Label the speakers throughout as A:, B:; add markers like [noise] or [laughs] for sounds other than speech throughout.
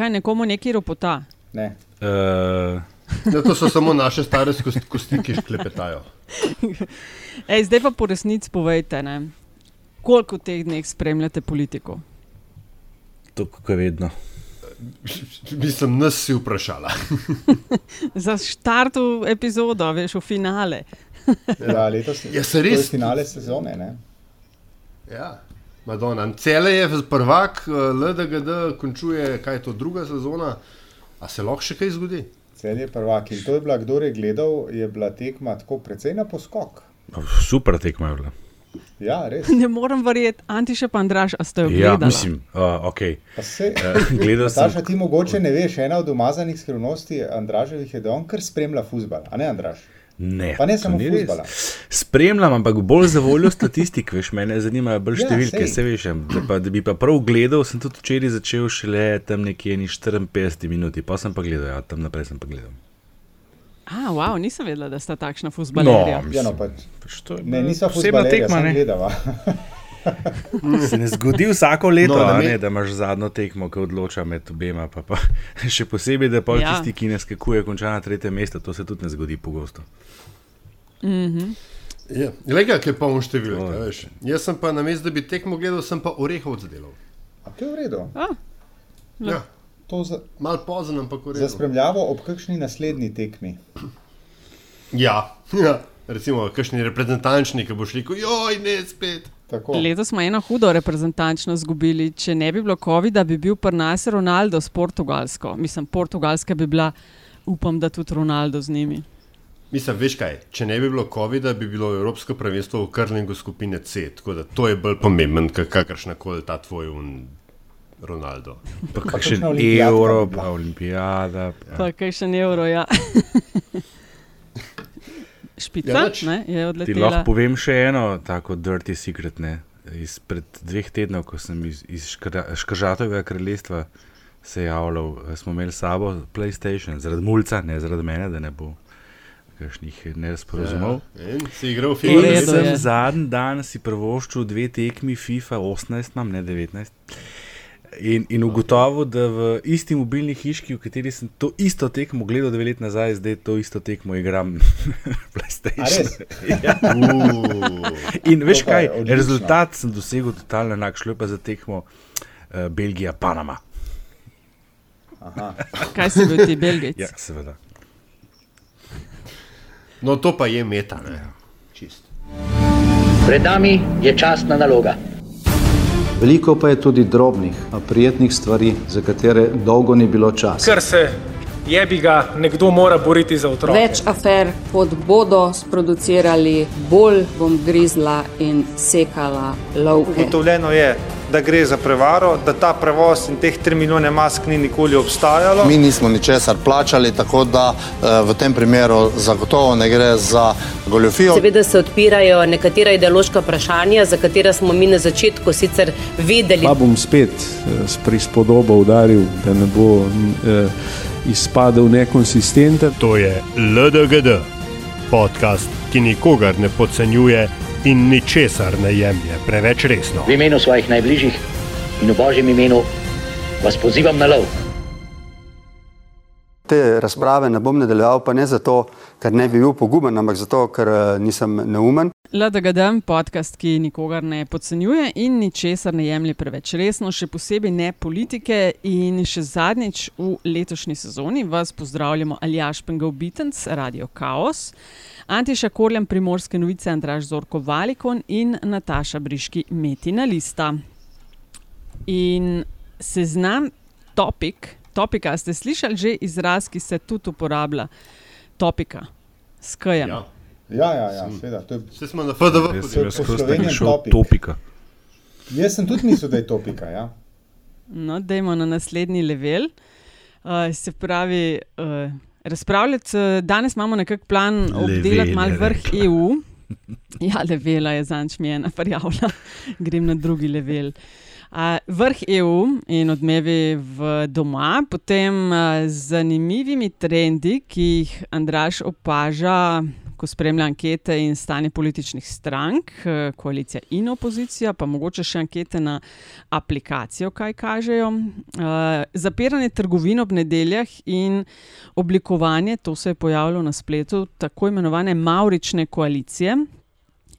A: kaj nekomu neki ropota.
B: Ne.
C: Uh,
D: Ja, to so samo naše stare kosti, ki šklepetajo. [laughs]
A: Ej, zdaj pa po resnici povejte, ne? koliko v teh dneh spremljate politiko.
C: to, kako je vedno.
D: Mislim, nas si vprašala. [laughs]
A: Za štartu epizodo, veš, v finale.
B: Ja, letos
D: Ja,
B: je
D: res-
B: finale sezone. Ne?
D: Ja, Madonna. Cele je prvak, eh, LDGD končuje, kaj je to druga sezona. A se lahko še kaj zgodi?
B: Cel je prvak. In to je bila, kdo je gledal, je bila tekma tako precej na poskok.
C: Super tekma je bila.
B: Ja, res.
A: Ne morem verjeti, Antiša pa Andraš, a ste jo
C: Ja,
A: gledali?
C: mislim, uh, ok.
B: Pa se,
C: Gledal sem.
B: Nataša, ti mogoče ne veš, ena od umazanih skrivnosti Andraževih je, da on kar spremlja futbal, a ne Andraž.
C: Ne,
B: Pa ne samo fuzbala.
C: Spremljam, ampak bolj za voljo statistik, veš, mene zanimajo bolj
B: Ja,
C: številke,
B: sej.
C: se veš. Da, pa, da bi pa prav gledal, sem tudi včeraj začel šele tam nekje ni 54 minuti, pa sem pa gledal, ja, tam naprej sem pa gledal.
A: A, wow, nisem vedela, da sta takšna
C: No,
A: futbalerja.
B: Ja, no,
C: mislim,
B: pač,
C: pač to je
B: ne,
C: posebna
B: futbalerja,
C: tekma, ne.
B: gledava. [laughs]
C: Se ne zgodi vsako leto,
D: No, da
C: ne, da imaš zadnjo tekmo, ki odloča med obema. Pa, pa, [laughs] še posebej, da pa
A: Ja.
C: ja. tisti, ki ne skakuje, konča na tretje mesto, to se tudi ne zgodi pogosto.
A: Mhm.
D: Ja. Lega, ki je poln številk.
C: To je.
D: a veš. Jaz sem pa na mestu, da bi tekmo gledal, sem pa orehov zadelal.
B: A to je v redu.
A: A,
D: Ja,
B: To za,
D: mal pozen, ampak v
B: za
D: redu.
B: spremljavo ob kakšni naslednji tekmi.
D: Ja, [laughs] ja. recimo, kakšni reprezentančni, ki bo šli, joj, ne spet.
B: Tako.
A: letos smo eno hudo reprezentančno izgubili. Če ne bi bilo COVID-a, bi bil pri nas Ronaldo s Portugalsko. Mislim, Portugalska bi bila, upam, da tudi Ronaldo z njimi.
D: Mislim, veš kaj, če ne bi bilo COVID-a, bi bilo Evropsko prvenstvo v krlingu skupine C. Tako da to je bolj pomemben, kot kakršna koli ta tvoj un Ronaldo.
C: Pa kakšen
B: olimpijadka
C: evro,
B: bi bila.
C: pa olimpijada. Ja.
A: Pa kaj še ne evro, ja. Špica
D: Ja,
A: ne, je
C: Ti
A: odletela.
C: lahko povem še eno tako dirty secret. Ne? Izpred dveh tednov, ko sem iz, iz Škra- Škržatovega kraljestva se javljal, eh, smo imeli s sabo PlayStation, zaradi mulca, ne zaradi mene, da ne bo kakšnih nesporazumov.
D: Ja. In si igral
A: V
C: In sem zadnji dan si prvoščil dve tekmi FIFA 18, imam ne 19. In, in ugotovil, da v isti mobilni hiški, v kateri sem to isto tekmo gledal dve leti nazaj, zdaj to isto tekmo igram na [laughs]
B: A
C: PlayStation.
B: res?
C: ja. In veš kaj,
B: odlično.
C: rezultat sem dosegel totalno enak, šlo je pa za tekmo uh, Belgija-Panama.
B: Aha.
A: Kaj si bil ti, Belgijc?
C: Ja, seveda.
D: No, to pa je meta, ne. Čist.
E: Pred nami je častna naloga.
F: Veliko pa je tudi drobnih, a prijetnih stvari, za katere dolgo ni bilo časa.
G: ker se je bi ga nekdo mora boriti za otroke.
H: Več afer, kot bodo sproducirali, bolj bom grizla in sekala lovke.
I: Ugotovljeno je, da gre za prevaro, da ta prevoz in teh 3 milijone mask ni nikoli obstajalo.
J: Mi nismo ničesar plačali, tako da eh, v tem primeru zagotovo ne gre za goljofijo.
K: Seveda se odpirajo nekatera ideološka vprašanja, za katera smo mi na začetku sicer vedeli.
L: Pa bom spet eh, s prispodobo udaril, da ne bo eh, izpadel nekonsistenten.
M: To je LDGD, podcast, ki nikogar ne podcenjuje in ničesar ne jemlje preveč resno.
E: V imenu svojih najbližjih in v božjem imenu vas pozivam na lov.
N: Te razprave ne bom nadaljeval, pa ne zato, ker ne bi bil poguben, ampak zato, ker eh, nisem neumen.
A: LDGD, podcast, ki nikogar ne podcenjuje in ničesar ne jemlje preveč resno, še posebej ne politike. In še zadnjič v letošnji sezoni vas pozdravljamo Aljaš Pengov Bitens, Radio Chaos, Antiša Korljan, Primorske novice, Andraž Zorko Valikon in Nataša Briški, Metina Lista. In seznam topik, topika, ste slišali že izraz, ki se tudi uporablja, topika, skajem.
D: Ja.
B: Ja, ja, ja seveda. To je,
D: Vse smo na FDV.
C: Jaz
B: to
C: sem skozi
B: Sloveniji
C: šel
B: topik.
C: topika.
B: Jaz sem tudi mislil, da je topika. Ja.
A: No, dajmo na naslednji level. Uh, se pravi, uh, razpravljati, uh, danes imamo nekako plan obdelati malo vrh
C: rekla. [laughs]
A: EU. Ja, levela je zanč mi ena prijavila, [laughs] grem na drugi level. Uh, vrh EU in odmevi v doma, potem uh, z zanimivimi trendi, ki jih Andraš opaža lahko spremlja ankete in stanje političnih strank, eh, koalicija in opozicija, pa mogoče še ankete na aplikacijo, kaj kažejo. Uh, zapiranje trgovin ob nedeljah in oblikovanje, to se je pojavilo na spletu, tako imenovane Maurične koalicije.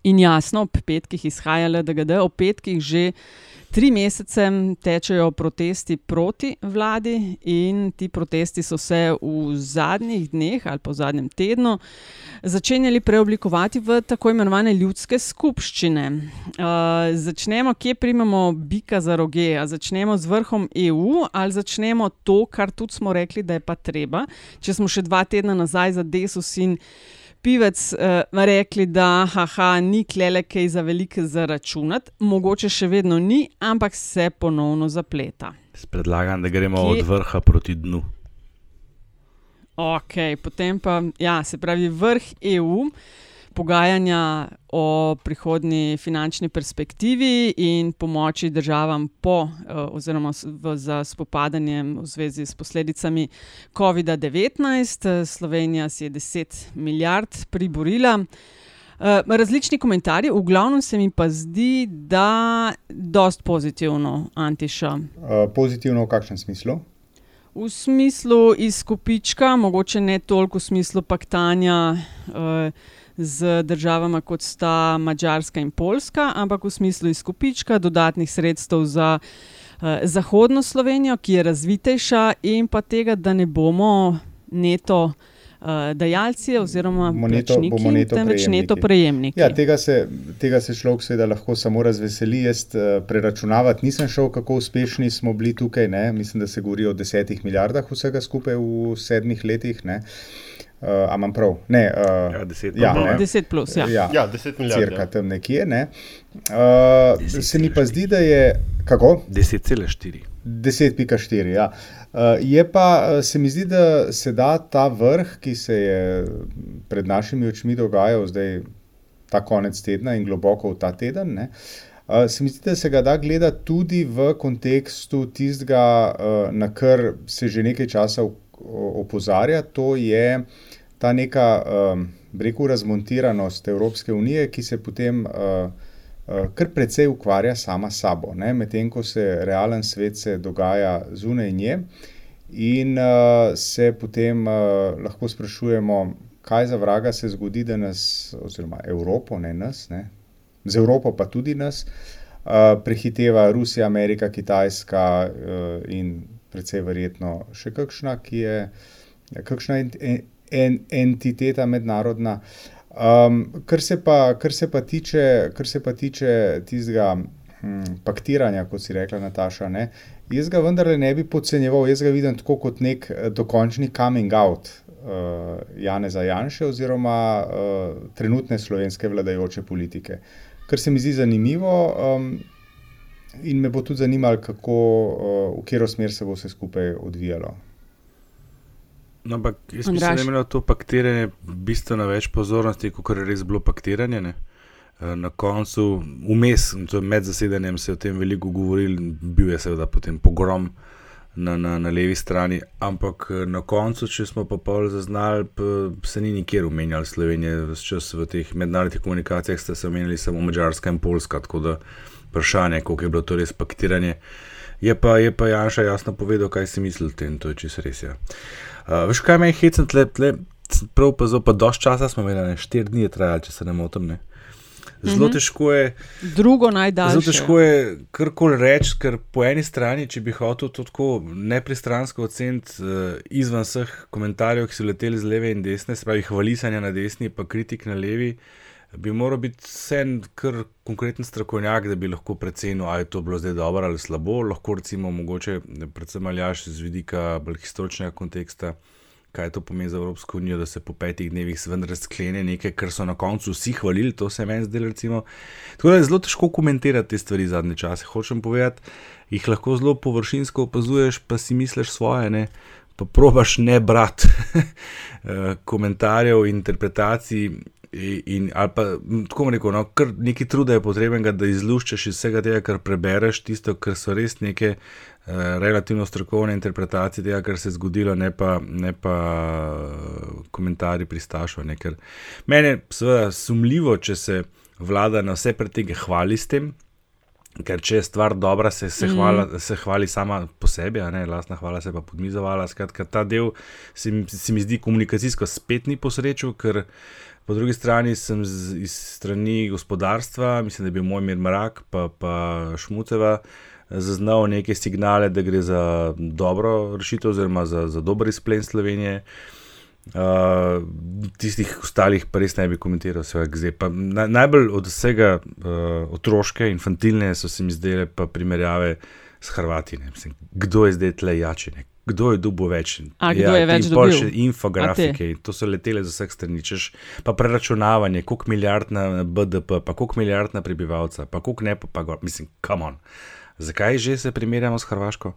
A: In jasno, ob petkih izhaja LDGD, ob petkih že tri mesece tečejo protesti proti vladi, in ti protesti so se v zadnjih dneh ali pa v zadnjem tednu začenjali preoblikovati v tako imenovane ljudske skupščine. Uh, začnemo, kje primemo bika za roge, ali začnemo z vrhom EU, ali začnemo to, kar tudi smo rekli, da je pa treba. Če smo še dva tedna nazaj za Desus in pivec uh, rekli, da haha, ni klele kaj za velike zaračunati, mogoče še vedno ni, ampak se ponovno zapleta.
C: Predlagam, da gremo Kje? od vrha proti dnu.
A: Ok, potem pa, ja, se pravi, vrh EU pogajanja o prihodni finančni perspektivi in pomoči državam po, eh, oziroma za spopadanje v zvezi s posledicami COVID-19. Slovenija si je 10 milijard priborila. Eh, različni komentarji, v glavnem se mi pa zdi, da je dosti pozitivno, Antiša.
B: Uh, pozitivno v kakšnem smislu?
A: V smislu izkupička, mogoče ne toliko v smislu paktanja. Uh, z državami, kot sta Mačarska in Poljska, ampak v smislu izkupička, dodatnih sredstev za uh, zahodno Slovenijo, ki je razvitejša, in pa tega, da ne bomo neto. Uh, dajalci, oziroma
B: moneto,
A: plačniki,
B: neto
A: temveč neto prejemniki.
B: Ja, tega, se, tega se človek seveda lahko samo razveseli. Jaz uh, preračunavati nisem šel, kako uspešni smo bili tukaj. Ne? Mislim, da se govori o desetih milijardah vsega skupaj v sedmih letih. Uh, Uh, a imam prav? Ne, uh,
C: ja, deset,
A: ja, ne. deset plus. Ja,
D: ja. ja deset milijard.
B: Cirka ja. tam nekje. Ne. Uh, se mi pa zdi, da je. Kako?
C: 10,4.
B: 10,4. Ja. Uh, je pa se mi zdi, da se da ta vrh, ki se je pred našimi očmi dogajal zdaj ta konec tedna in globoko v ta teden. Ne, uh, se mi zdi, da se ga da gledati tudi v kontekstu tistega, uh, na kar se že nekaj časa opozarja. To je ta neka, um, rekel, razmontiranost Evropske unije, ki se potem uh, uh, kar precej ukvarja sama s sabo, medtem ko se realen svet se dogaja zunaj nje. In uh, se potem uh, lahko sprašujemo, kaj za vraga se zgodi, da nas, oziroma Evropo, ne nas, ne, z Evropo pa tudi nas, uh, prehiteva Rusija, Amerika, Kitajska uh, in predvsej verjetno še kakšna, ki je kakšna en, entiteta mednarodna. Um, kar, se pa, kar, se pa tiče, kar se pa tiče tistega hm, paktiranja, kot si rekla, Nataša, ne, jaz ga vendarle ne bi podcenjeval, jaz ga vidim tako kot nek eh, dokončni coming out uh, Janeza Janša oziroma uh, trenutne slovenske vladajoče politike. Kar se mi zdi zanimivo. Um, In me bo tudi zanimalo, kako, v katero smer se bo vse skupaj odvijalo.
C: No, ampak jaz mislim, da je imelo to paktiranje bistveno več pozornosti, kot je res bilo paktiranje. Ne? Eh, na koncu, vmes, med zasedanjem, se je o tem veliko govoril, bil je seveda potem pogrom na, na, na levi strani, ampak eh, na koncu, če smo pa pol zaznali, se ni nikjer omenjal Slovenije, vse čas v teh mednarodnih komunikacijah ste se omenjali samo Mačarska in Poljska, tako da vprašanje, koliko je bilo to res paktiranje. Je pa, je pa Janša jasno povedal, kaj si misli o tem, to je čisto res. Ja. Uh, veš, kaj me je hecen tle, tle, prav pa pa dož časa smo imeli, ne, štiri dni je trajalo, če se ne motim. Ne. Zelo -hmm. težko je.
A: Drugo najdaljše.
C: Zelo težko je karkoli reči, ker po eni strani, če bi hotel to tako nepristransko oceniti uh, izven vseh komentarjev, ki so leteli z leve in desne, se pravi hvalisanja na desni, pa kritik na levi, bi moral biti vse kar konkreten strokovnjak, da bi lahko precenil, ali je to bilo zdaj dobro ali slabo. Lahko recimo, mogoče, predvsem aljaš z vidika bolj historičnega konteksta, kaj to pomeni za Evropsko unijo, da se po petih dnevih vendar sklene nekaj, kar so na koncu vsi hvalili, to se meni zdelo. Tako da je zelo težko komentirati te stvari zadnje čase. Hočem povedati, jih lahko zelo površinsko opazuješ, pa si misliš svoje. Ne? Pa probaš ne brati [laughs] eh, komentarjev in interpretacij In, ali pa tako rekel, no, kar nekaj truda je potrebnega, da izluščeš iz vsega tega, kar prebereš, tisto, kar so res neke uh, relativno strokovne interpretacije tega, kar se je zgodilo, ne pa, ne pa uh, komentarji pristašov. Mene je seveda sumljivo, če se vlada na vse pretege hvali s tem. Ker če je stvar dobra, se, se,
A: Mhm.
C: hvala, se hvali sama po sebi, a ne lastna hvala se pa podmizovala. Skratka, ta del se, mi- se mi zdi komunikacijsko spet ni posrečil, ker po drugi strani sem z, iz strani gospodarstva, mislim, da je bil moj mir mrak, pa, pa Šmuceva, zaznal neke signale, da gre za dobro rešitev, oziroma za, za dober izplen Slovenije. Uh, tistih ostalih pa res ne bi komentiral, seveda, na, najbolj od vsega uh, otroške, infantilne so se mi zdele pa primerjave s Hrvati. ne. Mislim, kdo je zdaj tle jačine? Kdo je dubo več?
A: A kdo je več dobil?
C: še Infografike, in to so letele z vseh strani, češ pa preračunavanje, koliko milijard na BDP, pa koliko milijard na prebivalca, pa koliko ne, pa, pa gor. mislim, kam on. Zakaj že se primerjamo s Hrvaško?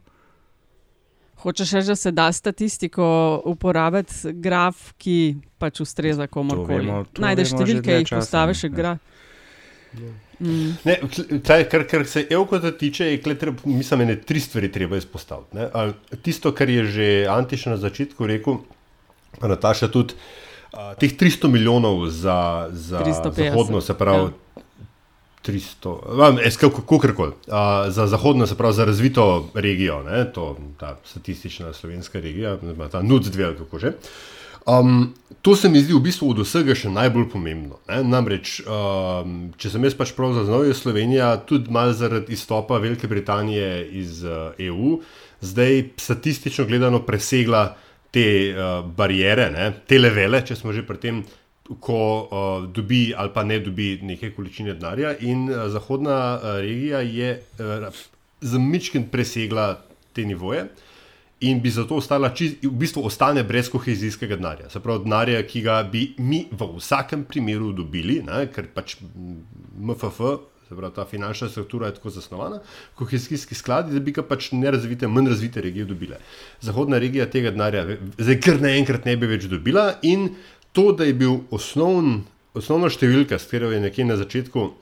A: Hočeš reči, da se da statistiko uporabiti, graf, ki pač ustreza komorkoli.
C: vemo- to
A: Najdeš številke, jih postaviš, graf. Mm.
D: Ne, tle, kar, kar se Evkota tiče, je kle treba, mislim, ene tri stvari treba izpostaviti. ne. A, Tisto, kar je že Antiš na začetku rekel, pa Nataša tudi, a, teh 300 milijonov za, za
A: 350,
D: zahodno, se pravi.
A: ja.
D: 300, kako koli, za zahodno, se pravi za razvito regijo, ne, to, ta statistična slovenska regija, ta NUC2 ali kako že. Um, to se mi zdi v bistvu od vsega še najbolj pomembno. Ne? Namreč, um, če sem jaz pač prav zaznal, je Slovenija tudi malo zaradi izstopa Velike Britanije iz uh, EU, zdaj statistično gledano presegla te uh, barijere, ne? te levele, če smo že pri tem, ko uh, dobi ali pa ne dobi neke količine denarja. In uh, zahodna uh, regija je uh, za Mičken presegla te nivoje in bi zato ostala, čist, v bistvu ostane brez kohezijskega denarja. Se pravi, denarja, ki ga bi mi v vsakem primeru dobili, ne, ker pač MFF, se pravi, ta finančna struktura je tako zasnovana, kohezijski skladi, da bi ga pač nerazvite, manj razvite regije dobile. Zahodna regija tega denarja zdaj kar naenkrat ne bi več dobila in to, da je bil osnovn, osnovna številka, s katero je nekje na začetku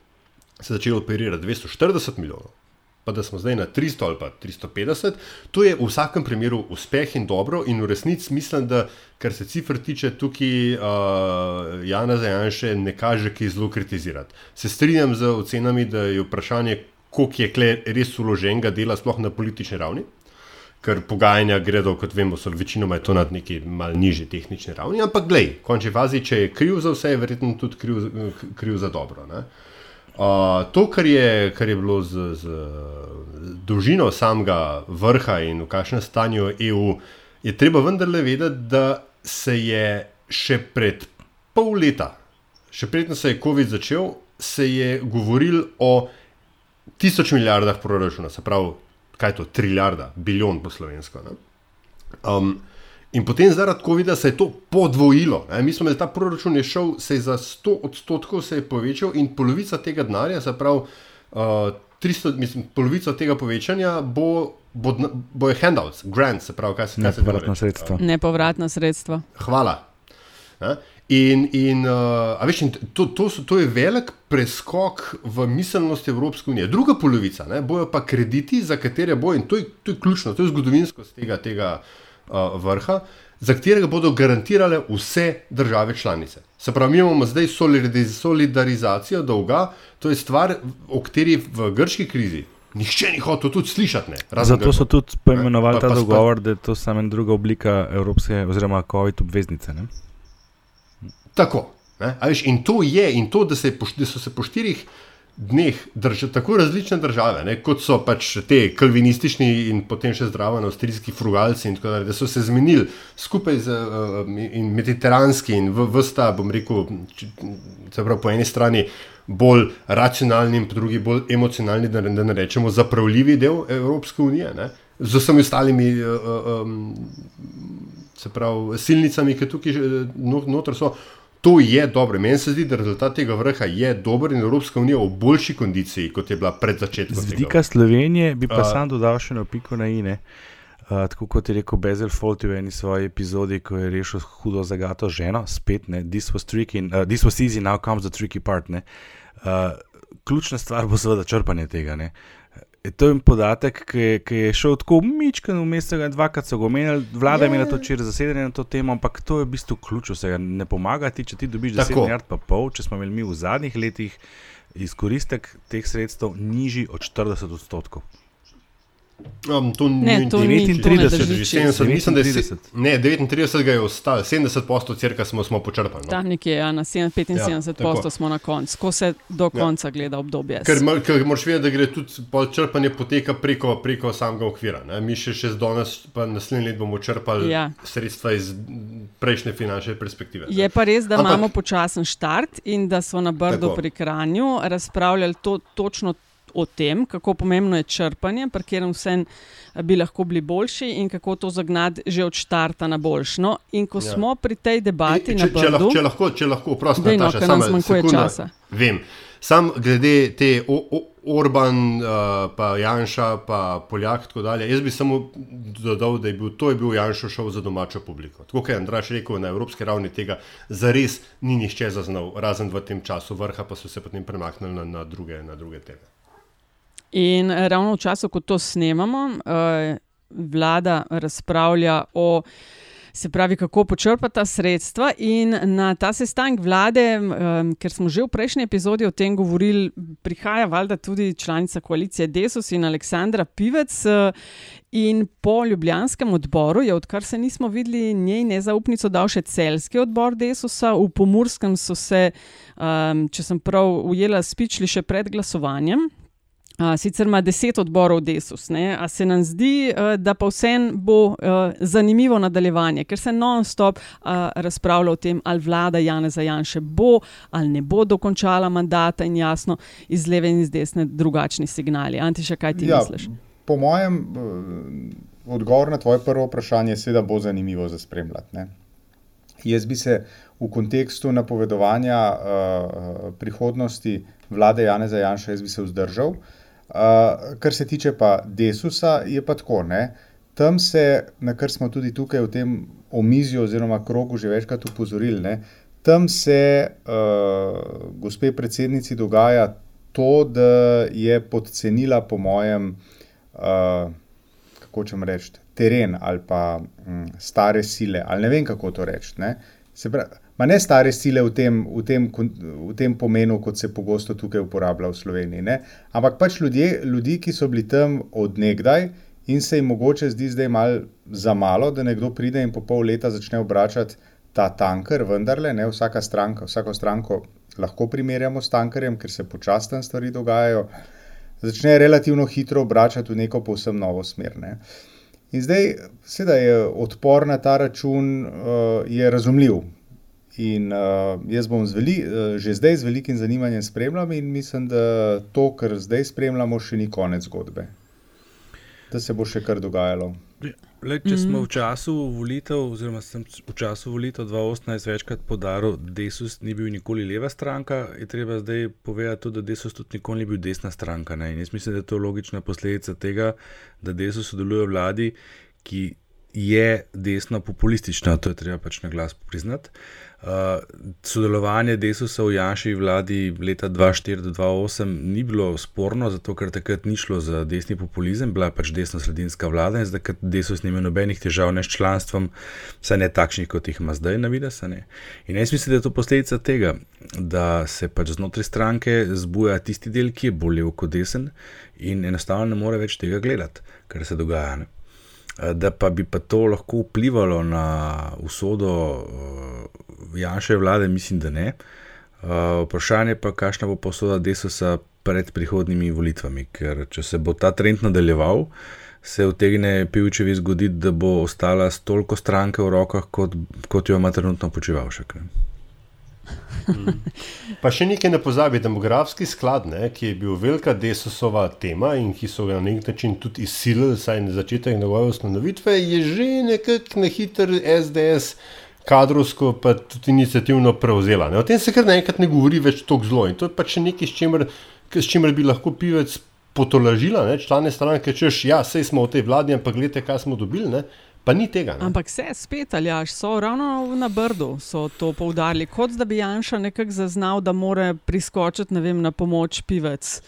D: se začelo operirati 240 milijonov, pa da smo zdaj na 300 ali pa 350, to je v vsakem primeru uspeh in dobro, in v resnici mislim, da kar se cifr tiče, tukaj uh, Jana Zajanše ne kaže kaj zelo kritizirati. Se strinjam z ocenami, da je vprašanje, koliko je kle res uloženega dela, sploh na politični ravni. Ker pogajanja gredo, kot vemo, so večinoma je to na neki malce nižji tehnični ravni, ampak glej, v končni fazi, če je kriv za vse, je verjetno tudi kriv, kriv za dobro. Ne? Uh, to, kar je, kar je bilo z, z dolžino samega vrha in v kakšnem stanju EU, je treba vendarle vedeti, da se je še pred pol leta, še predtem se je COVID začel, se je govoril o tisoč milijardah proračuna, se pravi, kaj je to, trilijarda, bilijon po slovensko. ne. Um, in potem zaradi COVID-a se je to podvojilo. Ne? Mi smo imeli ta proračun, je šel, se je za 100 odstotkov se je povečal in polovica tega denarja, se pravi, uh, 300, mislim, polovica tega povečanja bo, bo, bo je handouts, grants, se pravi, kaj se temu
C: Nepovratna sredstva.
A: Nepovratna sredstva.
D: Hvala. Ne? In, in, uh, a veš, in to, to, so, to je velik preskok v miselnosti Evropske unije. Druga polovica ne, bojo pa krediti, za katere bo, in to je, to je ključno, to je zgodovinskost tega, tega uh, vrha, za katerega bodo garantirale vse države članice. Se pravi, mi imamo zdaj solidariz solidarizacijo dolga, to je stvar, o kateri v grški krizi nihče ni hotel tudi slišati. Ne,
C: Zato so
D: Grkov.
C: tudi poimenovali
D: Pa-
C: ta
D: pa-
C: dogovor, da je to samo ena druga oblika evropske oziroma COVID obveznice. Ne?
D: Tako. Ne? Veš, in to je, in to, da, se da so se po štirih dneh drž, tako različne države, ne, kot so pač te kalvinistični in potem še zdravo avstrijski frugalci, in tako dalje, da so se zmenili skupaj z uh, in mediteranski in v vsta, bom rekel, č- se pravi, po eni strani bolj racionalni in po drugi bolj emocionalni, da, ne- da ne rečemo zapravljivi del Evropske unije, ne, z vsemi ostalimi. Uh, um, se pravi, silnicami, ki tukaj že, no, noter so. To je dobro. Meni se zdi, da rezultat tega vrha je dober in Evropska unija v boljši kondiciji, kot je bila pred začetkom.
C: Z vidika Slovenije bi pa
D: A-
C: sam dodal še eno piko na ine. Uh, tako kot je rekel Bezel Fawlty v eni svoji epizodi, ko je rešil hudo zagato ženo, spet ne, this was, tricky, uh, this was easy, now comes the tricky part. Uh, ključna stvar bo seveda črpanje tega. Ne. To je podatek, ki, ki je šel tako mičken, vmes tega dvakrat so ga omenjali, vlada je imela to včeraj zasedanje na to temo, ampak to je v bistvu ključ vsega. Ne pomaga ti, če ti dobiš 10 milijard pa pol, če smo imeli mi v zadnjih letih izkoristek teh sredstev nižji od 40 odstotkov.
D: Um, to
A: Ne,
D: ni
A: to ni-
D: 39,
A: to ne
D: že
A: drži
D: 70, mislim, da je,
C: 39.
D: ne, 39 ga je ostalo, 70 posto cirka smo, smo počrpali. No.
A: Tam nekje ja, na 7, 75
D: Ja,
A: ja,
D: tako.
A: smo na koncu, ko se do
D: Ja.
A: konca gleda obdobje.
D: Ker, ker moraš vedeti, da gre tudi črpanje poteka preko, preko samega okvira. Ne? Mi še, še z danes, pa naslednji let bomo črpali
A: Ja.
D: ja. sredstva iz prejšnje finančne perspektive.
A: Je pa res, da
D: Ampak-
A: imamo počasen štart in da so na Brdu
D: Tako.
A: pri Kranju razpravljali to, točno o tem, kako pomembno je črpanje, pri katerem vsem bi lahko bili boljši in kako to zagnati že od štarta na boljšno. In ko
D: Ja.
A: smo pri tej debati
D: E, če, če, lahko,
A: Brdu,
D: če lahko, če lahko, prosim,
A: Daj, no,
D: Nataša,
A: ker nam zmanjkuje
D: sekunda.
A: časa.
D: Vem. Sam glede te o, o, Orban, uh, pa Janša, pa Poljak, tako dalje. Jaz bi samo dodal, da je bil to je bil Janša šov za domačo publiko. Tako kot je Andraš rekel, na evropski ravni tega zares ni nišče zaznal, razen v tem času vrha, pa so se potem premaknili na, na, druge, na druge teme.
A: In eh, ravno v času, ko to snemamo, eh, vlada razpravlja o. Se pravi, kako počrpati ta sredstva, in na ta sestanek vlade, um, ker smo že v prejšnji epizodi o tem govorili, prihaja valjda tudi članica koalicije Desus in Aleksandra Pivec. Uh, in po ljubljanskem odboru je, odkar se nismo videli, njej nezaupnico dal še celski odbor Desusa, v Pomurskem so se, um, če sem prav ujela, spičili še pred glasovanjem. Sicer ima deset odborov Desus, ne? a se nam zdi, uh, da pa vsem bo uh, zanimivo nadaljevanje, ker se non-stop uh, razpravlja o tem, ali vlada Janeza Janše bo ali ne bo dokončala mandata in jasno iz leve in iz desne drugačni signali. Antiša, kaj ti
B: Ja,
A: misliš?
B: Po mojem, eh, odgovor na tvoje prvo vprašanje je, seveda, bo zanimivo za spremljati. Ne? Jaz bi se v kontekstu napovedovanja uh, prihodnosti vlade Janeza Janša, jaz bi se vzdržal. Uh, kar se tiče pa Desusa, je pa tako. Ne? Tam se, na kar smo tudi tukaj v tem omizju oziroma krogu že večkrat upozorili, ne? tam se uh, gospe predsednici dogaja to, da je podcenila, po mojem, uh, kako čem reči, teren ali pa um, stare sile, ali ne vem kako to reči. Se pravi, ma ne stare sile v tem, v, tem, v tem pomenu, kot se pogosto tukaj uporablja v Sloveniji, ne? ampak pač ljudje, ljudi, ki so bili tam odnegdaj in se jim mogoče zdi zdaj malo za malo, da nekdo pride in po pol leta začne obračati ta tanker, vendarle, ne vsaka stranka, vsako stranko lahko primerjamo s tankerjem, ker se počasno stvari dogajajo, začne relativno hitro obračati v neko povsem novo smer. Ne? In zdaj, seveda je odpor na ta račun, je razumljiv. In uh, jaz bom veli, uh, že zdaj z velikim zanimanjem spremljal, in mislim, da to, kar zdaj spremljamo, še ni konec zgodbe. Da se bo še kar dogajalo.
C: Le, če smo
B: Mhm.
C: v času volitev, oziroma sem v času volitev 2018 večkrat podaril, da Desus ni bil nikoli leva stranka, je treba zdaj povedati tudi, da Desus tudi nikoli ni bil desna stranka. Ne? In jaz mislim, da je to logična posledica tega, da Desus sodeluje v vladi, ki je desno populistična, to je treba pač na glas priznati. Uh, sodelovanje Desusa v Janši vladi leta 2004-2008 ni bilo sporno, zato ker takrat ni šlo za desni populizem, bila je pač desno-sredinska vlada in zdaj Desus ni imel nobenih težav ne s članstvom, saj ne takšnih, kot jih ima zdaj na vides. In jaz mislim, da je to posledica tega, da se pač znotraj stranke zbuja tisti del, ki je bolj lev kot desen in enostavno ne more več tega gledati, kar se dogaja. Ne? Da pa bi pa to lahko vplivalo na usodo uh, Janša vlade, mislim, da ne. Uh, vprašanje pa, kakšna bo posoda Desusa pred prihodnimi volitvami, ker če se bo ta trend nadaljeval, se utegne Pivčevi zgoditi, da bo ostala s toliko stranke v rokah, kot, kot jo ima trenutno počivalšek. Ne? [laughs]
D: Pa še nekaj ne pozabi, demografski sklad, ne, ki je bil velika desusova tema in ki so ga na nek način tudi izsilili, saj na začetek njegove ustanovitve, je že nekako na hiter SDS kadrovsko, pa tudi inicijativno prevzela. Ne. O tem se kar naenkrat ne govori več tako zelo in to je pač nekaj, s čimer, s čimer bi lahko pivec potolažila ne, člane stranke, češ, ja, sej smo v tej vladi, ampak gledite, kaj smo dobili. Ne. Pa ni tega. Ne?
A: Ampak se spet, ali až so ravno na brdu, so to poudarili, kot da bi Janša nekako zaznal, da mora priskočiti vem, na pomoč pivec.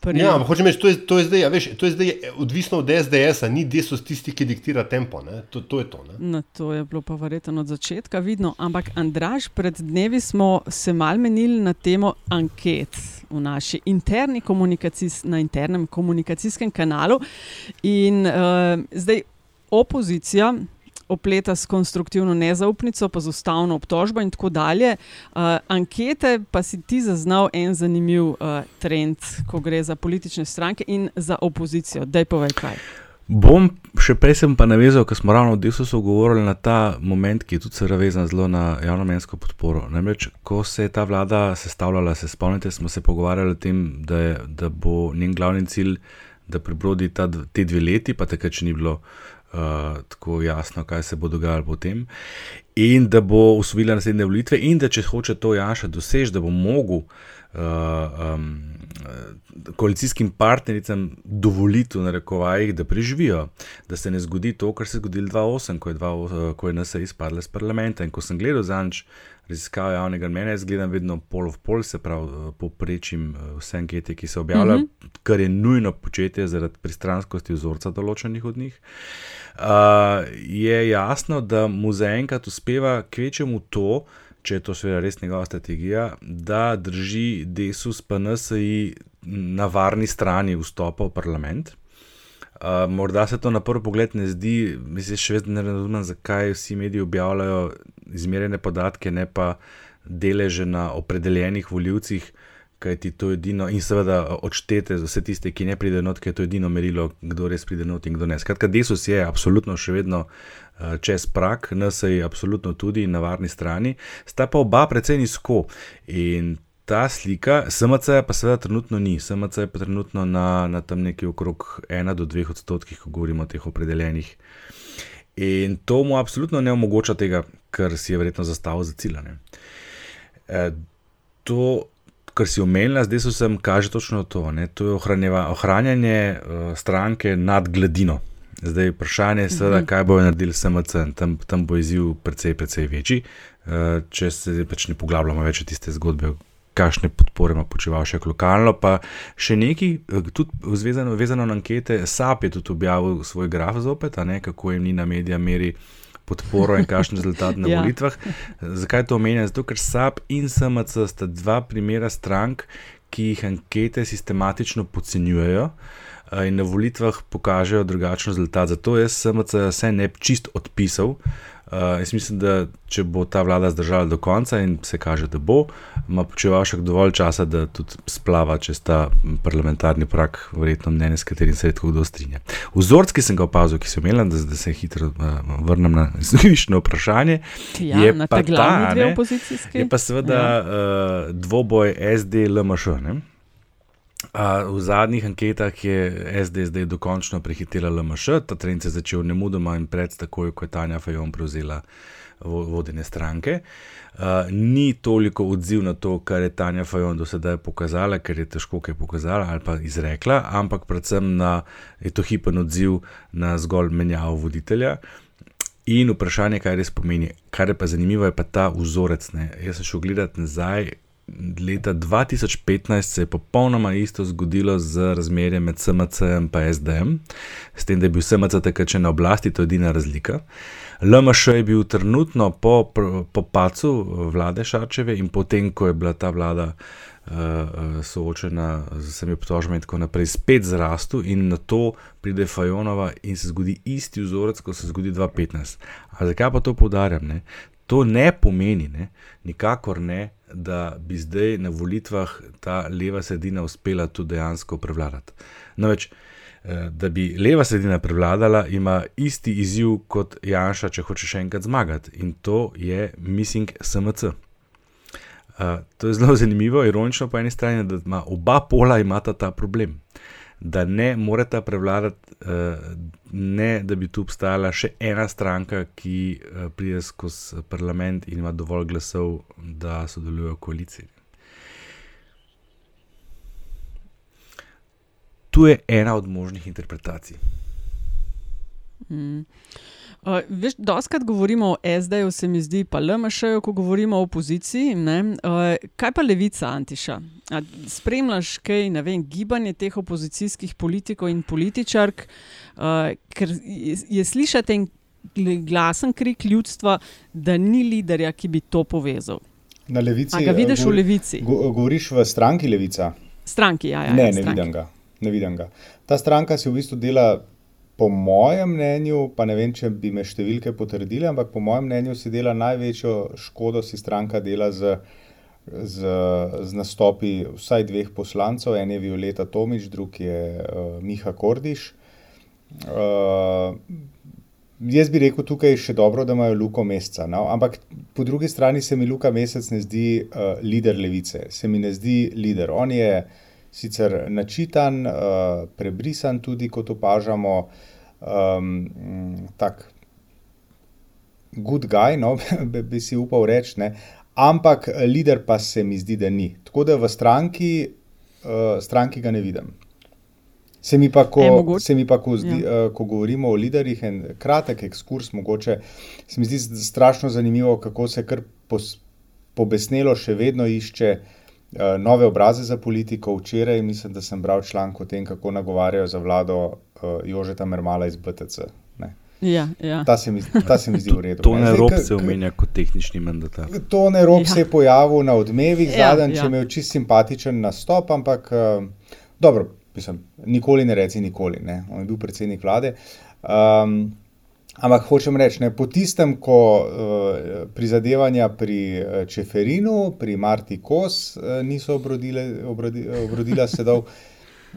D: Pri... Ja, ampak hočem reči, to, to, ja, to je zdaj odvisno od SDS-a, ni desus tisti, ki diktira tempo. To, to je to.
A: No, to je bilo pa verjetno od začetka vidno. Ampak, Andraž, pred dnevi smo se mal menili na temo anket v naši interni komunikacijs, na internem komunikacijskem kanalu. In uh, zdaj opozicija opleta s konstruktivno nezaupnico, pa z ustavno obtožbo in tako dalje. Uh, ankete pa si ti zaznal en zanimiv uh, trend, ko gre za politične stranke in za opozicijo. Daj povej kaj.
C: Bom še prej sem pa navezal, ker smo ravno v Desusu govorili na ta moment, ki je tudi seveda vezan zelo na javnomensko podporo. Namreč, ko se je ta vlada sestavljala, se spomnite, smo se pogovarjali o tem, da, je, da bo njen glavni cilj, da prebrodi ta, te dve leti, pa takrat, če ni bilo uh, uh, tako jasno, kaj se bo dogajalo potem, in da bo usvojila naslednje volitve, in da če hoče to Janša doseči, da bo mogel. Uh, um, koalicijskim partnericam dovoliti, v narekovajih, da preživijo, da se ne zgodi to, kar se je zgodilo 2008, ko je, uh, ko je NSA izpadla iz parlamenta. In ko sem gledal zanč raziskave javnega mnenja, jaz gledam vedno pol v pol, se pravi, uh, poprečim uh, vse ankete, ki se objavljajo, mm -hmm. kar je nujno početje zaradi pristranskosti vzorca določenih od njih. Uh, je jasno, da mu zaenkrat uspeva kvečemu to, če je to seveda res njegova strategija, da drži Desus pa NSI na varni strani vstopa v parlament. Uh, morda se to na prvi pogled ne zdi, mislim, še vedno ne razumem, zakaj vsi mediji objavljajo izmerjene podatke, ne pa deleže na opredeljenih voljivcih, kaj ti to edino, in seveda odštete za vse tiste, ki ne pridejo not, ker je to edino merilo, kdo res pride not in kdo ne. Skratka, Desus je absolutno še vedno uh, čez prak, NSA je absolutno tudi na varni strani, sta pa oba precej nizko. In ta slika, SMC pa seveda trenutno ni, SMC je pa trenutno na, na tam nekje okrog 1 do 2 odstotkih, ko govorimo o teh opredeljenih. In to mu absolutno ne omogoča tega, kar si je verjetno zastavil za ciljane. E, to kar si omenila, zdaj so sem kaže točno to. Ne? To je ohranjanje uh, stranke nad gladino. Zdaj vprašanje je, seveda, mhm. kaj bojo naredili SMC, tam, tam bo izziv precej, precej večji. Uh, če se pač ne poglabljamo več v tiste zgodbe, kakšne podpore ima počeval še lokalno, pa še nekaj, eh, tudi vezano, vezano na ankete, SAP je tudi objavil svoj graf zopet, ne, kako jim ni na medija meri podporo in kakšen rezultat na [laughs] ja. volitvah. Zakaj to omenjam? Zato, ker SAP in SMC sta dva primera strank, ki jih ankete sistematično podcenjujejo. Eh, in na volitvah pokažejo drugačen rezultat. Zato jaz sem se ne čist odpisal, Uh, jaz mislim, da če bo ta vlada zdržala do konca in se kaže, da bo, ima počeval še dovolj časa, da tudi splava čez ta parlamentarni prak, verjetno mnenje, s katerim se redko kdo strinja. Vzorc, ki sem ga opazil, ki sem imel, da, da se hitro uh, vrnem na [laughs] zvišno vprašanje,
A: ja,
C: je, pa ta,
A: ne,
C: je pa seveda ja. uh, dvoboj SD-LMŠ. V zadnjih anketah je SD zdaj dokončno prehitela LMŠ, ta trend se je začel ne mudoma in pred takoj, ko je Tanja Fajon prevzela vodene stranke. Uh, ni toliko odziv na to, kar je Tanja Fajon do sedaj pokazala, ker je težko kaj pokazala ali pa izrekla, ampak predvsem na, je to hipen odziv na zgolj menjavo voditelja. In vprašanje, kaj res pomeni. Kar je pa zanimivo, je pa ta vzorec. Ne. Jaz sem šel gledati nazaj, leta 2015 se je popolnoma isto zgodilo z razmerjem med SMC in SDM, s tem, da je bil SMC takrat še na oblasti, to je edina razlika. LMŠ je bil trenutno po, po pacu vlade Šarčeve in potem, ko je bila ta vlada uh, soočena z vsemi obtožbami in tako naprej, spet zrastu in na to pride Fajonova in se zgodi isti vzorec, kot se zgodi 2015. A zakaj pa to poudarjam? Ne? To ne pomeni, ne, nikakor ne, da bi zdaj na volitvah ta leva sredina uspela tu dejansko prevladati. Namreč, eh, da bi leva sredina prevladala, ima isti izziv kot Janša, če hoče še enkrat zmagati in to je missing SMC. Uh, to je zelo [laughs] zanimivo, ironično po eni strani, da ima oba pola imata ta problem da ne moreta prevladati, uh, ne da bi tu obstajala še ena stranka, ki uh, pride skozi parlament in ima dovolj glasov, da sodeluje v koaliciji. tu je ena od možnih interpretacij.
A: Mm. Uh, veš, doskrat govorimo o SD-ju, se mi zdi, pa LMŠ-ju, ko govorimo o opoziciji. Uh, kaj pa levica, Antiša? A spremljaš kaj, ne vem, gibanje teh opozicijskih politikov in političark, uh, ker je, je slišati en glasen krik ljudstva, da ni liderja, ki bi to povezal.
B: Na levici.
A: A ga vidiš
B: govor,
A: v levici?
B: Go, govoriš v stranki Levica?
A: Stranki, ja. ja
B: ne, ne
A: stranki.
B: vidim ga. Ne vidim ga. Ta stranka si v bistvu dela, po mojem mnenju, pa ne vem, če bi me številke potrdili, ampak po mojem mnenju si dela največjo škodo, si stranka dela z, z, z nastopi vsaj dveh poslancev, en je Violeta Tomič, drug je uh, Miha Kordiš. Uh, Jaz bi rekel, tukaj je še dobro, da imajo Luko Meseca. No? Ampak po drugi strani se mi Luka Mesec ne zdi uh, lider levice, se mi ne zdi lider. On je sicer načitan, uh, prebrisan, tudi kot opažamo, um, tak good guy, no? [laughs] bi, bi si upal reči, ne? ampak lider pa se mi zdi, da ni. Tako da v stranki, uh, stranki ga ne vidim. Se mi pa, ko,
A: E,
B: se mi pa ko, zdi,
A: ja.
B: uh, ko govorimo o liderjih, en kratek ekskurs, mogoče se mi zdi strašno zanimivo, kako se kar pos, pobesnelo še vedno išče uh, nove obraze za politiko. Včeraj mislim, da sem bral članek o tem, kako nagovarjajo za vlado uh, Jožeta Mermala iz BTC. Ne.
A: Ja, ja.
B: Ta, se mi, ta se mi zdi v redu.
C: To
B: ne.
C: rob se omenja kot tehnični mandatar.
B: To ne rob
A: Ja.
B: ja. se je pojavil na odmevih,
A: Ja,
B: zadnjič
A: ja.
B: je imel čist simpatičen nastop, ampak uh, dobro, mislim, nikoli ne reci nikoli. Ne? On je bil predsednik vlade. Um, ampak hočem reči, ne, po tistem, ko uh, prizadevanja pri uh, Čeferinu, pri Marti Kos uh, niso obrodile, obrodi, obrodila sedov.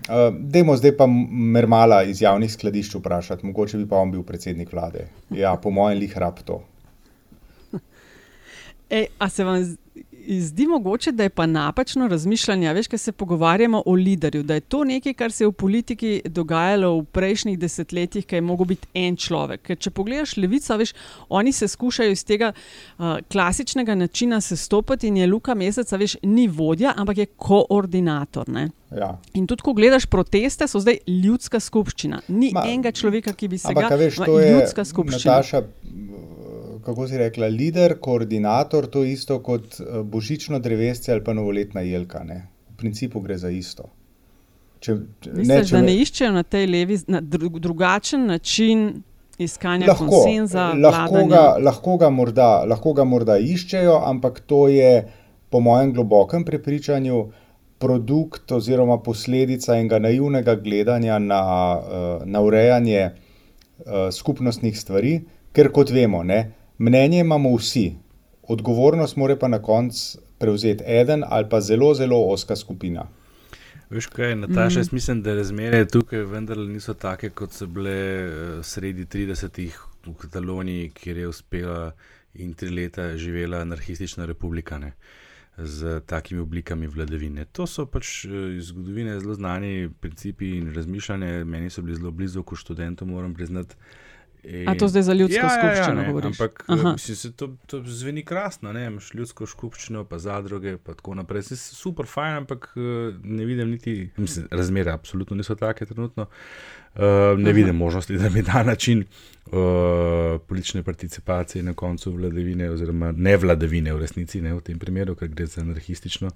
B: Uh, dajmo zdaj pa Mermala iz javnih skladišč vprašati, mogoče bi pa on bil predsednik vlade. Ja, po mojem, lih rab to. [laughs]
A: Ej, a se vam zdi mogoče, da je pa napačno razmišljanje, veš, ker se pogovarjamo o liderju, da je to nekaj, kar se je v politiki dogajalo v prejšnjih desetletjih, ki je mogel biti en človek. Ker če pogledaš levico, veš, oni se skušajo iz tega uh, klasičnega načina sestopiti in je Luka Meseca, veš, ni vodja, ampak je koordinator. Ne?
B: Ja.
A: In tudi, ko gledaš proteste, so zdaj ljudska skupščina. Ni Ma, enega človeka, ki bi se ga
B: a veš,
A: ma,
B: to je
A: ljudska skupščina.
B: Nataša, kako si rekla, lider, koordinator, to je isto kot eh, božično drevesce ali pa novoletna jelka. Ne? V principu gre za isto. Če, če-
A: Misliš,
B: če
A: da
B: me-
A: ne iščejo na tej levi, na dru, drugačen način iskanja
B: lahko,
A: konsenza?
B: lahko,
A: vladanja?
B: ga, lahko, ga morda, lahko ga morda iščejo, ampak to je po mojem globokem prepričanju produkt oziroma posledica enega naivnega gledanja na, eh, na urejanje eh, skupnostnih stvari, ker kot vemo, ne, mnenje imamo vsi, odgovornost mora pa na koncu prevzeti eden ali pa zelo, zelo oska skupina.
C: Veš kaj, Nataša,
B: Mhm.
C: jaz mislim, da razmere tukaj vendarle niso take, kot so bile eh, sredi 30-ih v Kataloniji, kjer je uspela in tri leta živela anarhistična republika ne, z takimi oblikami vladavine. To so pač eh, iz zgodovine zelo znani principi in razmišljanje. Meni so bili zelo blizu kot študentom, moram priznati. In...
A: A to zdaj za ljudsko
C: ja, ja,
A: skupščino
C: ja, ne,
A: govoriš?
C: Ampak eh, mislim, se to, to zveni krasno, ne? imaš ljudsko skupščino, pa zadruge, pa tako naprej. Se super fajn, ampak eh, ne vidim niti, mislim, razmere absolutno niso take trenutno. Uh, ne
A: Aha.
C: vidim možnosti, da bi ta način uh, politične participacije na koncu vladavine, oziroma ne vladavine v resnici, ne v tem primeru, ker gre za anarhistično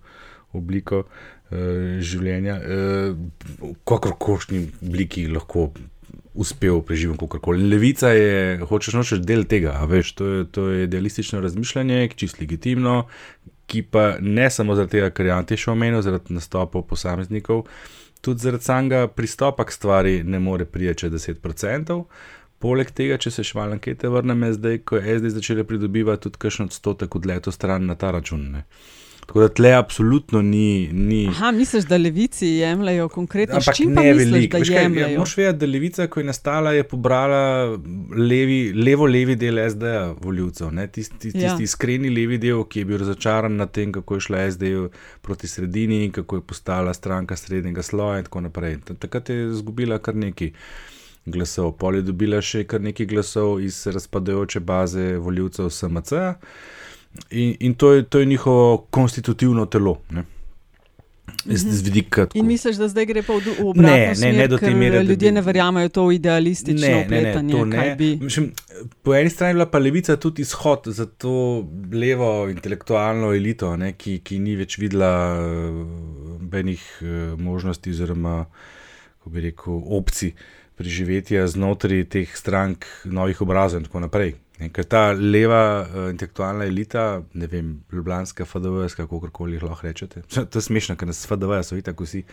C: obliko uh, življenja, uh, v kakorkoli obliki lahko uspel preživeti kakorkoli. Levica je, hočeš nočeš del tega, veš, to je, to je idealistično razmišljanje, je čisto legitimno, ki pa ne samo zaradi tega, kar je Ante še omenil, zaradi nastopov posameznikov, tudi zaradi samega pristopa k stvari ne more čez 10%. Poleg tega, če se še malo ankete vrnemo, zdaj, ko je SD začela pridobivati tudi kakšen odstotek odletov stran na ta račun. Ne. Tako da tle absolutno ni. ni
A: Aha, misliš, da levici jemljajo konkretno?
C: Ampak
A: čim
C: ne veliko. Ja, moraš vedeti, da levica, ko je nastala, je pobrala levi, levo-levi del SD-ja voljivcev. ne. Tisti, tisti,
A: Ja.
C: tisti iskreni levi del, ki je bil razočaran nad tem, kako je šla SD proti sredini in kako je postala stranka srednjega sloja in tako naprej. Ta- Takrat je izgubila kar nekaj glasov. Pol je dobila še kar nekaj glasov iz razpadajoče baze voljivcev SMC. In, in to, je, to je njihovo konstitutivno telo. Ne? Z, z vidika,
A: In misliš, da zdaj gre pa v, obratno
C: Ne, ne,
A: smer,
C: ne do te mere, da
A: ljudje
C: bi-
A: ne verjamejo to idealistično
C: Ne, ne, ne,
A: upletanje,
C: to ne.
A: bi.
C: Mislim, po eni strani je bila pa levica tudi izhod za to levo intelektualno elito, ne, ki, ki ni več videla benih možnosti, oziroma, kako bi rekel, opcij preživetja znotraj teh strank, novih obrazov in tako naprej. Ne, ker ta leva uh, intelektualna elita, ne vem, ljubljanska, FDV, kako koli jih lahko rečete. [laughs] To je smešno, ker nas FDV so tako vsi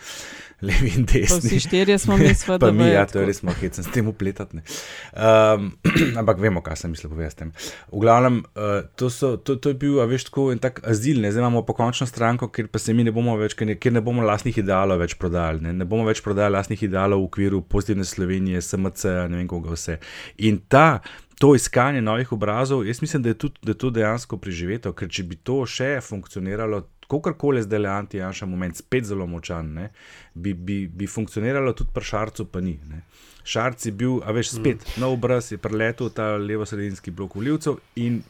C: levi in desni.
A: vsi štirje smo mi [laughs] s
C: Pa mi, ja, to je res malo hecen s tem upletati. Um, [clears throat] ampak vemo, kaj sem mislil povedati. s tem. V glavnem, uh, to, so, to, to je bil, a veš, tako en tak azil, ne? zdaj imamo pa končno stranko, kjer pa se mi ne bomo več, kjer ne, kjer ne bomo lastnih idealov več prodajali. Ne? ne bomo več prodajali lastnih idealov v okviru pozitivne Slovenije, SMC, ne vem koga vse. In ta. To iskanje novih obrazov, jaz mislim, da je, tudi, da je to dejansko preživeto, ker če bi to še funkcioniralo, kakorkoli zdaj le anti-janša moment, spet zelo močan, ne, bi, bi, bi funkcioniralo tudi pri Šarcu, pa ni. Ne. Šarc je bil, a veš, spet mm. nov obraz, je preletel ta levo-sredinski blok voljivcev in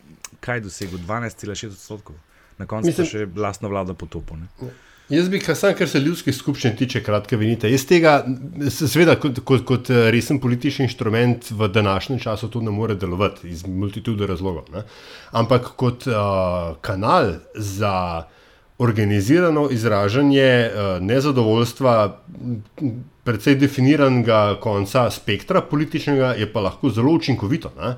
C: kaj dosegel? 12,6 odstotkov. Na koncu
D: Mislim-
C: še lastno vlado potopil.
D: Jaz bi, kar sam, kar se ljudskih skupščin tiče, kratke venite. Jaz tega, seveda, kot, kot, kot eh, resen politični inštrument v današnjem času to ne more delovati iz multitude razlogov. Ne? Ampak kot uh, kanal za organizirano izražanje uh, nezadovoljstva m, precej definiranega konca spektra političnega je pa lahko zelo učinkovito. Ne?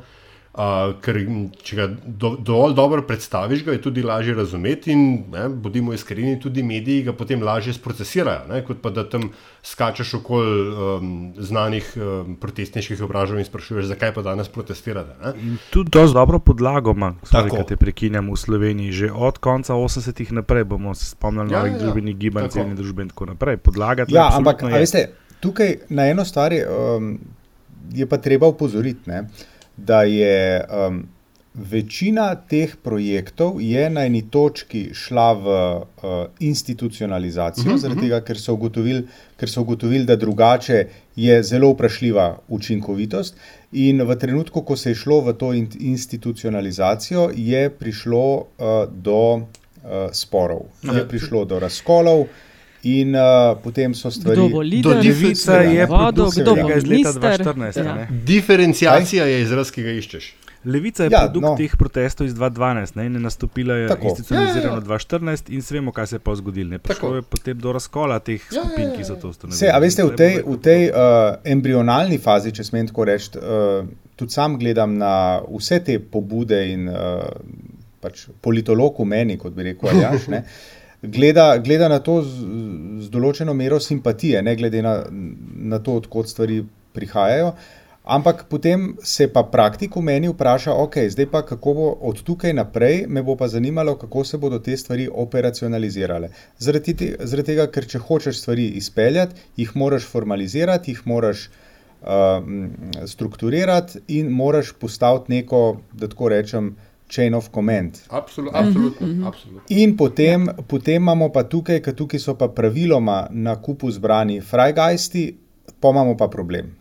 D: Uh, ker če ga do, dovolj dobro predstaviš, ga je tudi lažje razumeti, in ne, bodimo iskreni, tudi mediji ga potem lažje sprocesirajo, ne, kot pa da tam skačeš okoli um, znanih um, protestniških obražov in sprašuješ, zakaj pa danes protestirate. Ne?
C: In tudi dosti dobro podlago ima, da te prekinjam v Sloveniji. Že od konca 80-ih naprej bomo se spomnili
B: Ja,
C: novih
B: ja, ja.
C: družbenih gibanj,
B: Tako.
C: civilne družbe in tako naprej. Podlaga
B: Ja, ampak
C: je.
B: veste, tukaj na eno stvar je, um, je pa treba upozoriti, ne, da je um, večina teh projektov je na eni točki šla v uh, institucionalizacijo,
O: Mhm,
B: zaradi
O: mhm.
B: tega, ker so ugotovili, ker so ugotovili, da drugače je zelo vprašljiva učinkovitost. In v trenutku, ko se je šlo v to in- institucionalizacijo, je prišlo uh, do uh, sporov,
C: Ja.
B: je prišlo do razkolov. In uh, potem so stvari.
A: Kdo bo lider,
D: Do Levica je
A: vodil, kdo bo
C: iz leta
A: minister.
C: 2014,
A: Ja.
C: ne.
D: Diferenciacija je izraz, ki ga iščeš.
C: Levica je
B: Ja,
C: ja, produkt
B: no.
C: teh protestov iz 2012 ne, in je nastopila je
B: Tako.
C: institucionalizirano
B: Ja, ja, ja.
C: 2014 in vemo, kaj se je pa zgodilo. ne. Prišlo je potem do razkola teh skupin, ki so to ustanovili.
B: Vse, a veste, v tej, v tej uh, embrionalni fazi, če smem tako reči, uh, tudi sam gledam na vse te pobude in uh, pač politolog v meni, kot bi rekel Aljaš, ne, [laughs] gleda, gleda na to z, z določeno mero simpatije, ne glede na, na to, odkot stvari prihajajo. Ampak potem se pa praktik v meni vpraša, ok, zdaj pa kako bo od tukaj naprej, me bo pa zanimalo, kako se bodo te stvari operacionalizirale. Zaradi, te, zaradi tega, ker če hočeš stvari izpeljati, jih moraš formalizirati, jih moraš uh, strukturirati in moraš postaviti neko, da tako rečem, chain of command.
D: Absolut, absolutno.
A: Mhm,
D: absolutno.
B: In potem, potem imamo pa tukaj, ker tukaj so pa praviloma na kupu zbrani frajgajsti, pa imamo pa problem.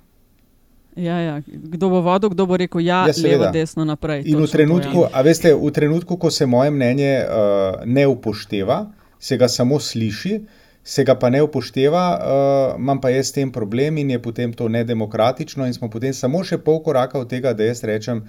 A: Ja, ja. Kdo bo vodil, kdo bo rekel, ja,
B: Ja,
A: levo, desno, naprej.
B: In v
A: Točno to,
B: trenutku,
A: ja.
B: a veste, v trenutku, ko se moje mnenje uh, ne upošteva, se ga samo sliši, se ga pa ne upošteva, uh, imam pa jaz s tem problem in je potem to nedemokratično in smo potem samo še pol koraka od tega, da jaz rečem,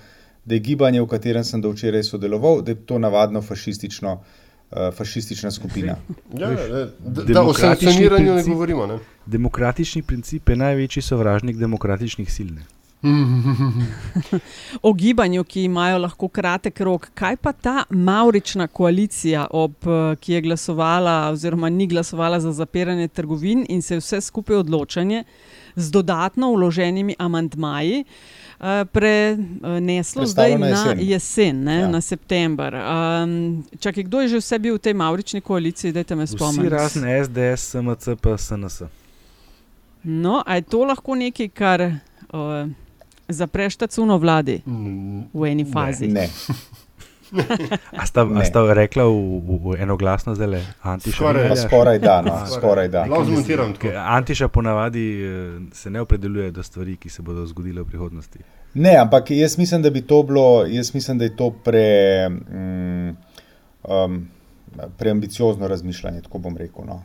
B: da je gibanje, v katerem sem do včeraj sodeloval, da je to navadno fašistično. Uh, fašistična skupina.
D: Ja, ne, da- da o sankcioniranju ne govorimo, ne.
C: Demokratični princip je največji sovražnik demokratičnih sil. ne. [laughs]
A: O gibanju, ki imajo lahko kratek rok, kaj pa ta maurična koalicija, ob, eh, ki je glasovala, oziroma ni glasovala za zapiranje trgovin in se je vse skupaj odločanje z dodatno uloženimi amantmaji eh, preneslo zdaj
B: na
A: na
B: jesen.
A: jesen, ne,
B: Ja.
A: na september. Um, čakaj, kdo je že vse bil v tej maurični koaliciji, dajte me
C: Vsi
A: spomniti.
C: razen SDS, SMC, pa SNS.
A: No, a je to lahko nekaj, kar uh, zapreš ta cuno vladi v eni fazi?
B: Ne.
C: A sta, a sta rekla v, v, enoglasno zdaj Antiša?
B: Skoraj- Pa skoraj da, no, [laughs] skoraj da.
D: Lahko zmontiram tako.
C: Antiša ponavadi eh, se ne opredeljuje do stvari, ki se bodo zgodile v prihodnosti.
B: Ne, ampak jaz mislim, da bi to bilo, jaz mislim, da je to pre, mm, um, preambiciozno razmišljanje, tako bom rekel. No.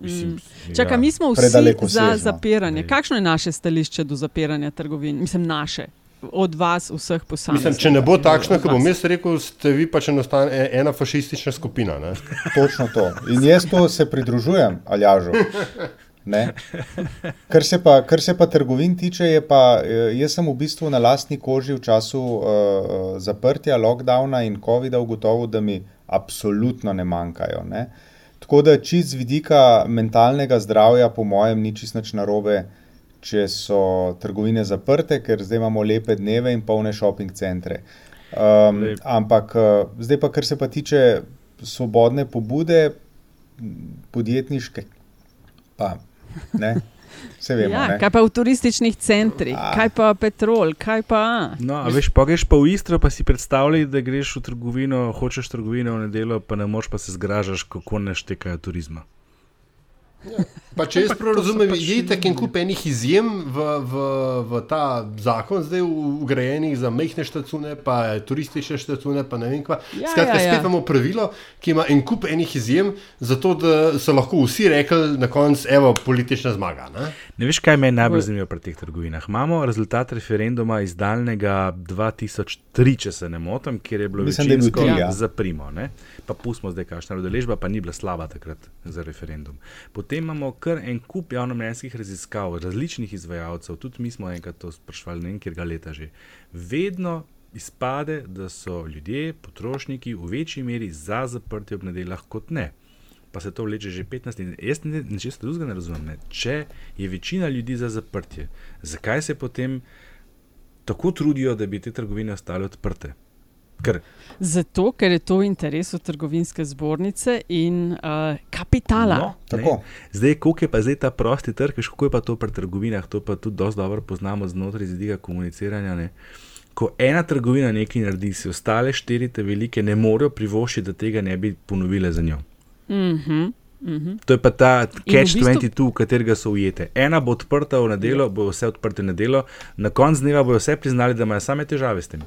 C: Mislim,
A: Mm. Čakaj,
C: ja.
A: mi smo vsi za
B: sežno.
A: zapiranje. Kakšno je naše stališče do zapiranja trgovin? Mislim, naše, od vas, vseh posameznikov.
D: Mislim, če ne bo takšno, kot bom jaz rekel, ste vi pač enostavno e- ena fašistična skupina. Ne?
B: Točno to. In jaz to se pridružujem, Aljažu. Ne? Kar se, pa, kar se pa trgovin tiče, je pa eh, jaz sem v bistvu na lastni koži v času uh, zaprtja, lockdowna in COVID-a ugotovil, da mi absolutno ne manjkajo. Ne? Tako da čist z vidika mentalnega zdravja, po mojem, ni čist nič narobe, če so trgovine zaprte, ker zdaj imamo lepe dneve in polne shopping centre. Um,
C: Lep.
B: ampak uh, zdaj pa, kar se pa tiče svobodne pobude, podjetniške, pa ne, vse vemo.
A: Ja,
B: ne.
A: kaj pa v turističnih centrih, kaj pa petrol, kaj pa.
C: No, a veš, pa greš pa v Istro, pa si predstavljaj, da greš v trgovino, hočeš trgovino v nedeljo, pa ne moš pa se zgražaš, kako ne štekajo turizma.
D: Pa če jaz prav razumem,
A: pač
D: je tako en kup enih izjem v, v, v ta zakon, zdaj ugrajenih za mehke štacune, pa turistične štacune, pa ne vem kva.
A: Ja,
D: Skratka,
A: ja, ja.
D: spet imamo pravilo, ki ima en kup enih izjem, zato da so lahko vsi rekli na koncu, evo, politična zmaga. Ne?
C: Ne veš, kaj me je najbolj zanimivo pri teh trgovinah? Imamo rezultat referenduma iz daljnega 2003, če se ne motim, kjer je bilo
B: Mislim, je bil
C: večinsko
B: tri, ja.
C: za primo. Ne? Pa pustimo zdaj, kakšna je udeležba, pa ni bila slaba takrat za referendum. Potem imamo kar en kup javnomnenjskih raziskav, različnih izvajalcev, tudi mi smo enkrat to sprašvali, ne vem, kjer ga leta že. Vedno izpade, da so ljudje, potrošniki v večji meri za zaprtje ob nedeljah kot ne. Pa se to vleče že 15 let. Jaz ne- nečesa drugega ne razumem. Ne. Če je večina ljudi za zaprtje, zakaj se potem tako trudijo, da bi te trgovine ostale odprte? Ker
A: Zato, ker je to v interesu trgovinske zbornice in uh, kapitala.
C: No, ne. Zdaj, koliko je pa zdaj ta prosti trg, veš, kako je pa to pri trgovinah, to pa tudi dosti dobro poznamo znotraj zidika komuniciranja. Ne. Ko ena trgovina nekaj naredi, si ostale štiri te velike ne morejo privoščiti, da tega ne bi ponovile za njo.
A: Mhm, mhm.
C: To je pa ta
A: In v
C: catch
A: bistvu-
C: 22, v katerega so ujete. Ena bo odprta v nedeljo, bo vse odprte v nedeljo, na koncu dneva bodo vse priznali, da imajo same težave s tem.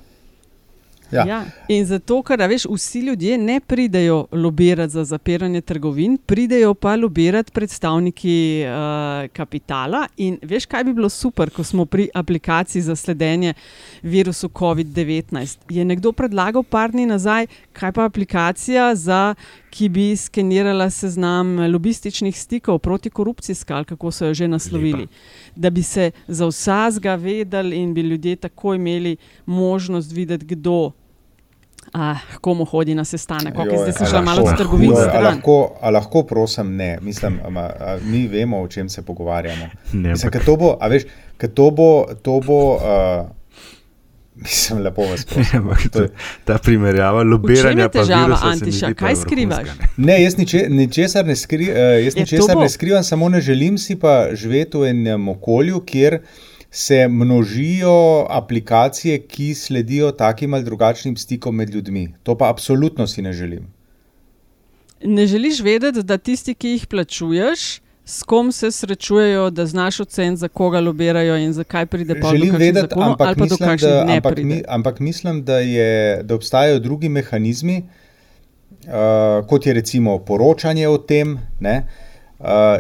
B: Ja.
A: Ja. In zato, ker veš, vsi ljudje ne pridejo lobirati za zapiranje trgovin, pridejo pa lobirati predstavniki uh, kapitala. In veš, kaj bi bilo super, ko smo pri aplikaciji za sledenje virusu COVID-19. Je nekdo predlagal par dni nazaj, kaj pa aplikacija, za, ki bi skenirala seznam lobističnih stikov, protikorupcijska, ali kako so jo že naslovili. Lepa. Da bi se za vsazga vedeli in bi ljudje tako imeli možnost videti, kdo. Ah, komu hodi na sestanek, okay, zdaj sem
B: a
A: šla malo
B: lahko-
A: z trgovin
B: a lahko, a lahko, prosim, ne. Mislim, a, a, mi vemo, o čem se pogovarjamo. [laughs]
C: Ne,
B: Mislim, ker to bo, a veš, ker to bo, to bo uh, [laughs] mislim, lepo vas prosim. [laughs]
C: Ampak
B: To je-
C: Ta primerjava lobiranja pa
A: težava, Antiša? Kaj skrivaš?
C: ne.
B: Ne, jaz niče, ničesar, ne, skri, uh, jaz
A: Je,
B: ničesar ne skrivam, samo ne želim si pa živeti v enem okolju, kjer se množijo aplikacije, ki sledijo takim ali drugačnim stikom med ljudmi. To pa absolutno si ne želim.
A: Ne želiš vedeti, da tisti, ki jih plačuješ, s kom se srečujejo, da znaš oceniti, za koga lobirajo in zakaj pride
B: vedeti,
A: zakonov, ali
B: ampak,
A: pa do
B: mislim,
A: kakšnih
B: da,
A: ne
B: ampak,
A: pride.
B: mi, ampak mislim, da, je, da obstajajo drugi mehanizmi, uh, kot je recimo poročanje o tem. Ne? Uh,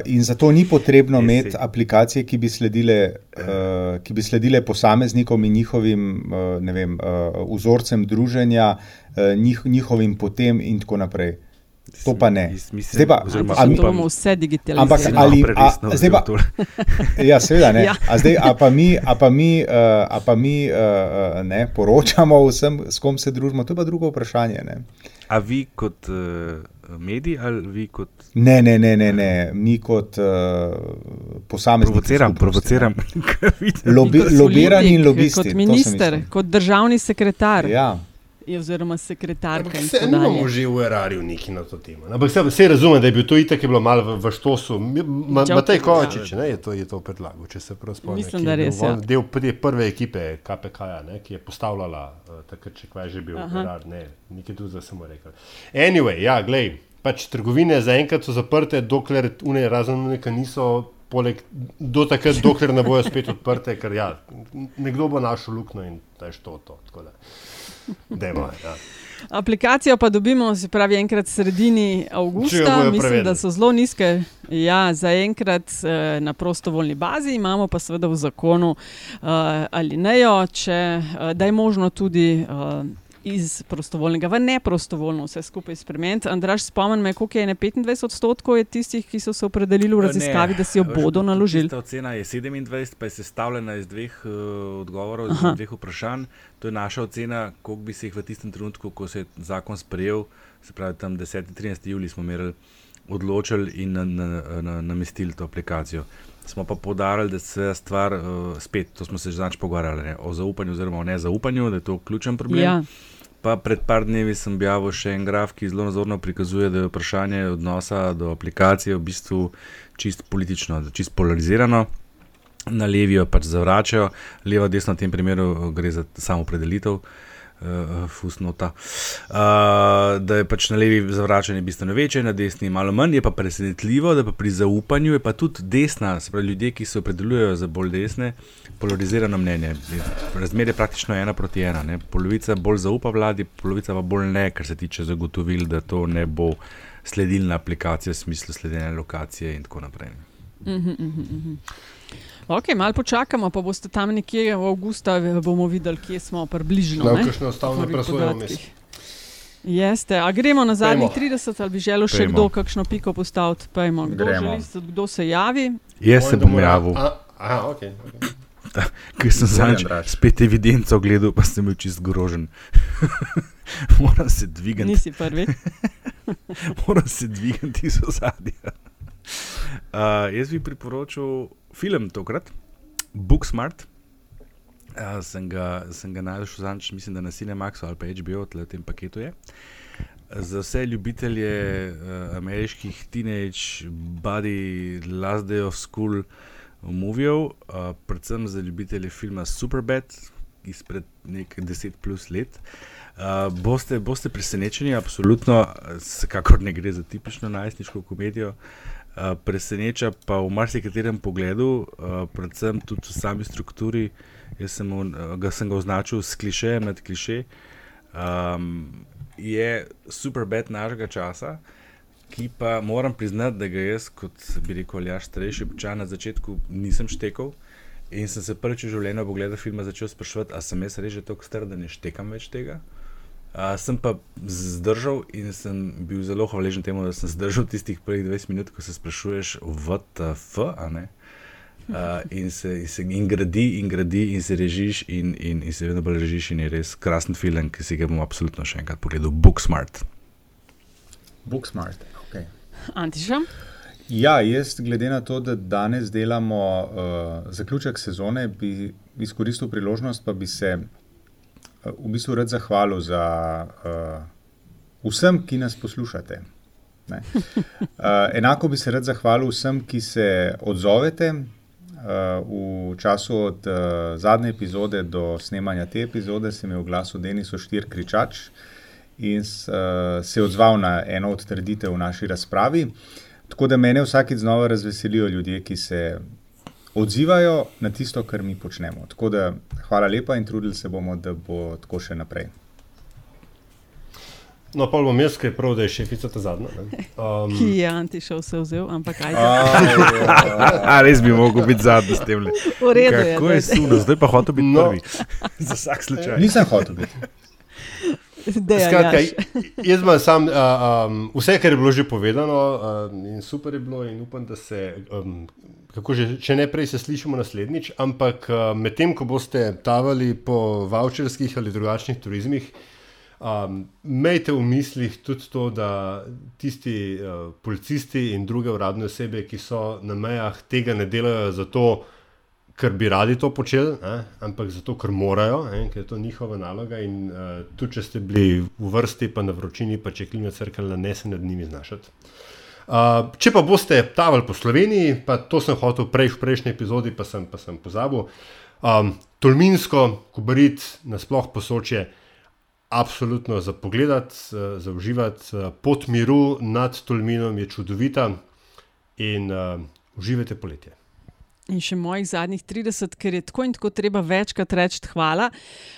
B: in zato ni potrebno imeti aplikacije, ki bi sledile, uh, ki bi sledile posameznikom in njihovim uh, vem, uh, vzorcem druženja, uh, njih, njihovim potem in tako naprej. To pa ne.
C: Mislim,
B: Zdaj pa,
C: oziroma
B: a mi-
A: To bomo vse digitalizirali.
B: Ampak ali, a, zdaj pa,
C: vzel tole. [laughs]
B: ja, seveda ne.
A: Ja.
B: A zdaj, a pa mi, a pa mi, uh, a pa mi uh, ne, poročamo [laughs] vsem, s kom se družimo, to je pa drugo vprašanje. Ne,
C: A vi kot uh, medij ali vi kot.
B: ne, ne, ne, ne, ne. mi kot uh, posamezniki.
C: Provociram, provociram. [laughs]
B: Lobi, lobirani in lobisti.
A: Kot
B: to
A: minister, kot državni sekretar.
B: Ja.
A: Je, oziroma sekretarka.
D: Se,
A: tako dalje.
D: že v erariju neki na to temo. Ampak se, se razumem, da je bil to itak je bilo malo v, v štosu. Ma-
A: Čau,
D: Matej. Kovačič ne, je, to, je to predlagal, če se prav spomnim.
A: Mislim, da
D: je bil
A: res, ja.
D: Del prve, prve ekipe KPK, ne, ki je postavljala uh, takrat, če kvaj že bil erar, ne, nekaj drugega samo rekel. Anyway, ja, glej, pač trgovine zaenkrat so zaprte, dokler une razen nekaj niso. Poleg, do takrat, dokler ne bojo spet odprte, ker ja, nekdo bo našel luknjo in da je to. to Dajmo, ja.
A: Aplikacijo pa dobimo, se pravi, enkrat sredini avgusta. Mislim,
D: prevedli.
A: da so zelo nizke. Ja, zaenkrat eh, na prostovoljni bazi, imamo pa seveda v zakonu uh, ali nejo, če, uh, da je možno tudi uh, iz prostovoljnega v neprostovoljno vse skupaj spremeniti. Andraš, spomni me, koliko je ne 25 odstotkov je tistih, ki so se opredelili v raziskavi, da si jo
C: Veš,
A: bodo naložili.
C: Tista ocena je 27, pa je sestavljena iz dveh uh, odgovorov,
A: Aha.
C: iz dveh vprašanj. To je naša ocena, koliko bi se jih v tistem trenutku, ko se je zakon sprejel, se pravi tam 10-13 juli, smo merili, odločili in na, na, na, namestili to aplikacijo. Smo pa poudarili, da se stvar, uh, spet, to smo se že znač pogovarjali, ne, o zaupanju oziroma o nezaupanju, da je to ključen problem.
A: Ja.
C: Pa pred par dnevi sem objavil še en graf, ki zelo nazorno prikazuje, da je vprašanje odnosa do aplikacije v bistvu čist politično, čist polarizirano. Na levi jo pač zavračajo, leva, desna v tem primeru gre za samo predelitev, uh, fusnota. Uh, da je pač na levi zavračanje bistveno večje, na desni malo manj, je pa presenetljivo, da pa pri zaupanju je pa tudi desna, se pravi ljudje, ki se opredeljujejo za bolj desne, polarizirano mnenje. Razmer je praktično ena proti ena. Ne? Polovica bolj zaupa vladi, polovica pa bolj ne, kar se tiče zagotovil, da to ne bo sledilna aplikacija v smislu sledenja lokacije in tako naprej.
A: Mhm, mhm, mhm. Ok, malo počakamo, pa boste tam nekje v avgusta bomo videli, kje smo približno. Ne,
D: kakšno ustavno presojo vmes.
A: Jeste, a gremo na zadnjih
D: Pejmo.
A: 30, ali bi želel še
C: Pejmo.
A: kdo kakšno piko postaviti? Pejmo. Kdo, želi, kdo se javi?
C: Jaz se bom javil.
D: A- Aha, ok. okay. [laughs]
C: Ker sem zadnjič spet evidenco gledal, pa sem bil čist grožen. [laughs] Moram se dvigati.
A: Nisi prvi. [laughs]
C: Moram se dvigati iz ozadja. Uh, jaz bi priporočil film tokrat, Booksmart. Uh, sem ga, sem ga našel zadnjič, mislim, da na Cinemaxu ali pa HBO, tle v tem paketu je. Za vse ljubitelje uh, ameriških teenage, body, last day of school movijev, uh, predvsem za ljubitelje filma Superbad izpred nekaj 10 plus let. Uh, boste, boste presenečeni, absolutno, vsekakor ne gre za tipično najstniško komedijo. Uh, preseneča pa v marsikaterem pogledu, uh, predvsem tudi v sami strukturi. Jaz sem, v, uh, ga, sem ga označil s klišejem nad kliše. Um, je super bed našega časa, ki pa moram priznati, da ga jaz, kot bi rekel, Aljaš, starejši občan na začetku nisem štekal. In sem se prvič v življenju po gledu filma začel sprašovati, ali sem jaz res že tako star, da ne štekam več tega. Uh, sem pa zdržal in sem bil zelo hvaležen temu, da sem zdržal tistih prvih 20 minut, ko se sprašuješ, VTF, a ne. Uh, in, se, in se in gradi, in gradi, in se režiš, in, in, in se vedno bolj režiš, in je res krasen film, ki si ga bom absolutno še enkrat pogledal. Booksmart.
B: Booksmart. Okay.
A: Antiša?
B: Ja, jaz, glede na to, da danes delamo uh, zaključek sezone, bi izkoristil priložnost, pa bi se v bistvu rad zahvalil za uh, vsem, ki nas poslušate. Ne. Uh, [laughs] enako bi se rad zahvalil vsem, ki se odzovete. Uh, v času od uh, zadnje epizode do snemanja te epizode sem imel glas od Denisa Štir Kričač in uh, se je odzval na eno od trditev v naši razpravi. Tako da mene vsakeč znova razveselijo ljudje, ki se odzivajo na tisto, kar mi počnemo. Tako da hvala lepa in trudili se bomo, da bo tako še naprej.
D: No, pa bom jaz, ki je prav, da je šefica ta zadnja. ne. [laughs] Um,
A: Ki je Antiša vse vzel, ampak kaj [laughs]
C: A, res bi mogel biti zadnji s tem.
A: V redu je,
C: Kako je suno, zdaj pa hotel biti
D: No.
C: prvi. [laughs] Za vsak slučaj.
B: Nisem hotel biti.
D: Skratka, jaz imam sam, uh, um, vse, kar je bilo že povedano, uh, in super je bilo, in upam, da se, um, kako že, če ne prej, se slišimo naslednjič. Ampak uh, medtem, ko boste tavali po voucherskih ali drugačnih turizmih, um, imejte v mislih tudi to, da tisti uh, policisti in druge uradne osebe, ki so na mejah, tega ne delajo zato, ker bi radi to počeli, ne, ampak zato, ker morajo, ne, ker je to njihova naloga. In uh, tudi, če ste bili v vrsti, pa na vročini, pa če klima crkala, ne se nad njimi znašati. Uh, če pa boste tavali po Sloveniji, pa to sem hotel prej v prejšnji epizodi, pa sem, pa sem pozabil. Um, Tolminsko, Kubarit, nasploh posoče, absolutno za pogled, za uživati. Uh, pot miru nad Tolminom je čudovita in uh, uživajte poletje.
A: In še mojih zadnjih 30, ker je tako in tako treba večkrat reči hvala.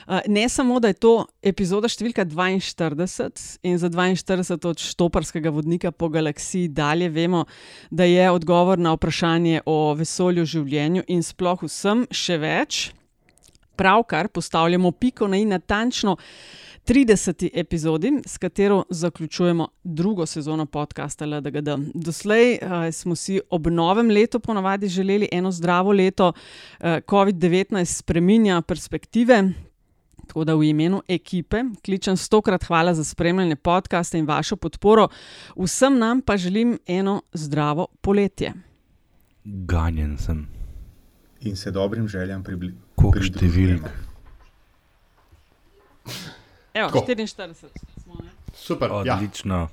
A: Uh, ne samo, da je to epizoda številka 42 in za 42 od štoparskega vodnika po galaksiji dalje vemo, da je odgovor na vprašanje o vesolju, življenju in sploh vsem še več. Pravkar postavljamo piko na in natančno 30. epizodi, s katero zaključujemo drugo sezono podcasta LDGD. Doslej uh, smo si ob novem letu ponavadi želeli eno zdravo leto, uh, COVID-19 spreminja perspektive. Tako da v imenu ekipe kličem stokrat hvala za spremljanje podcasta in vašo podporo, vsem nam pa želim eno zdravo poletje.
C: Ganjen sem.
B: In se dobrim željam približati.
C: Koliko številk?
A: Evo,
D: Tako.
A: 44 smo. Ne?
D: Super, ja.
C: Odlično.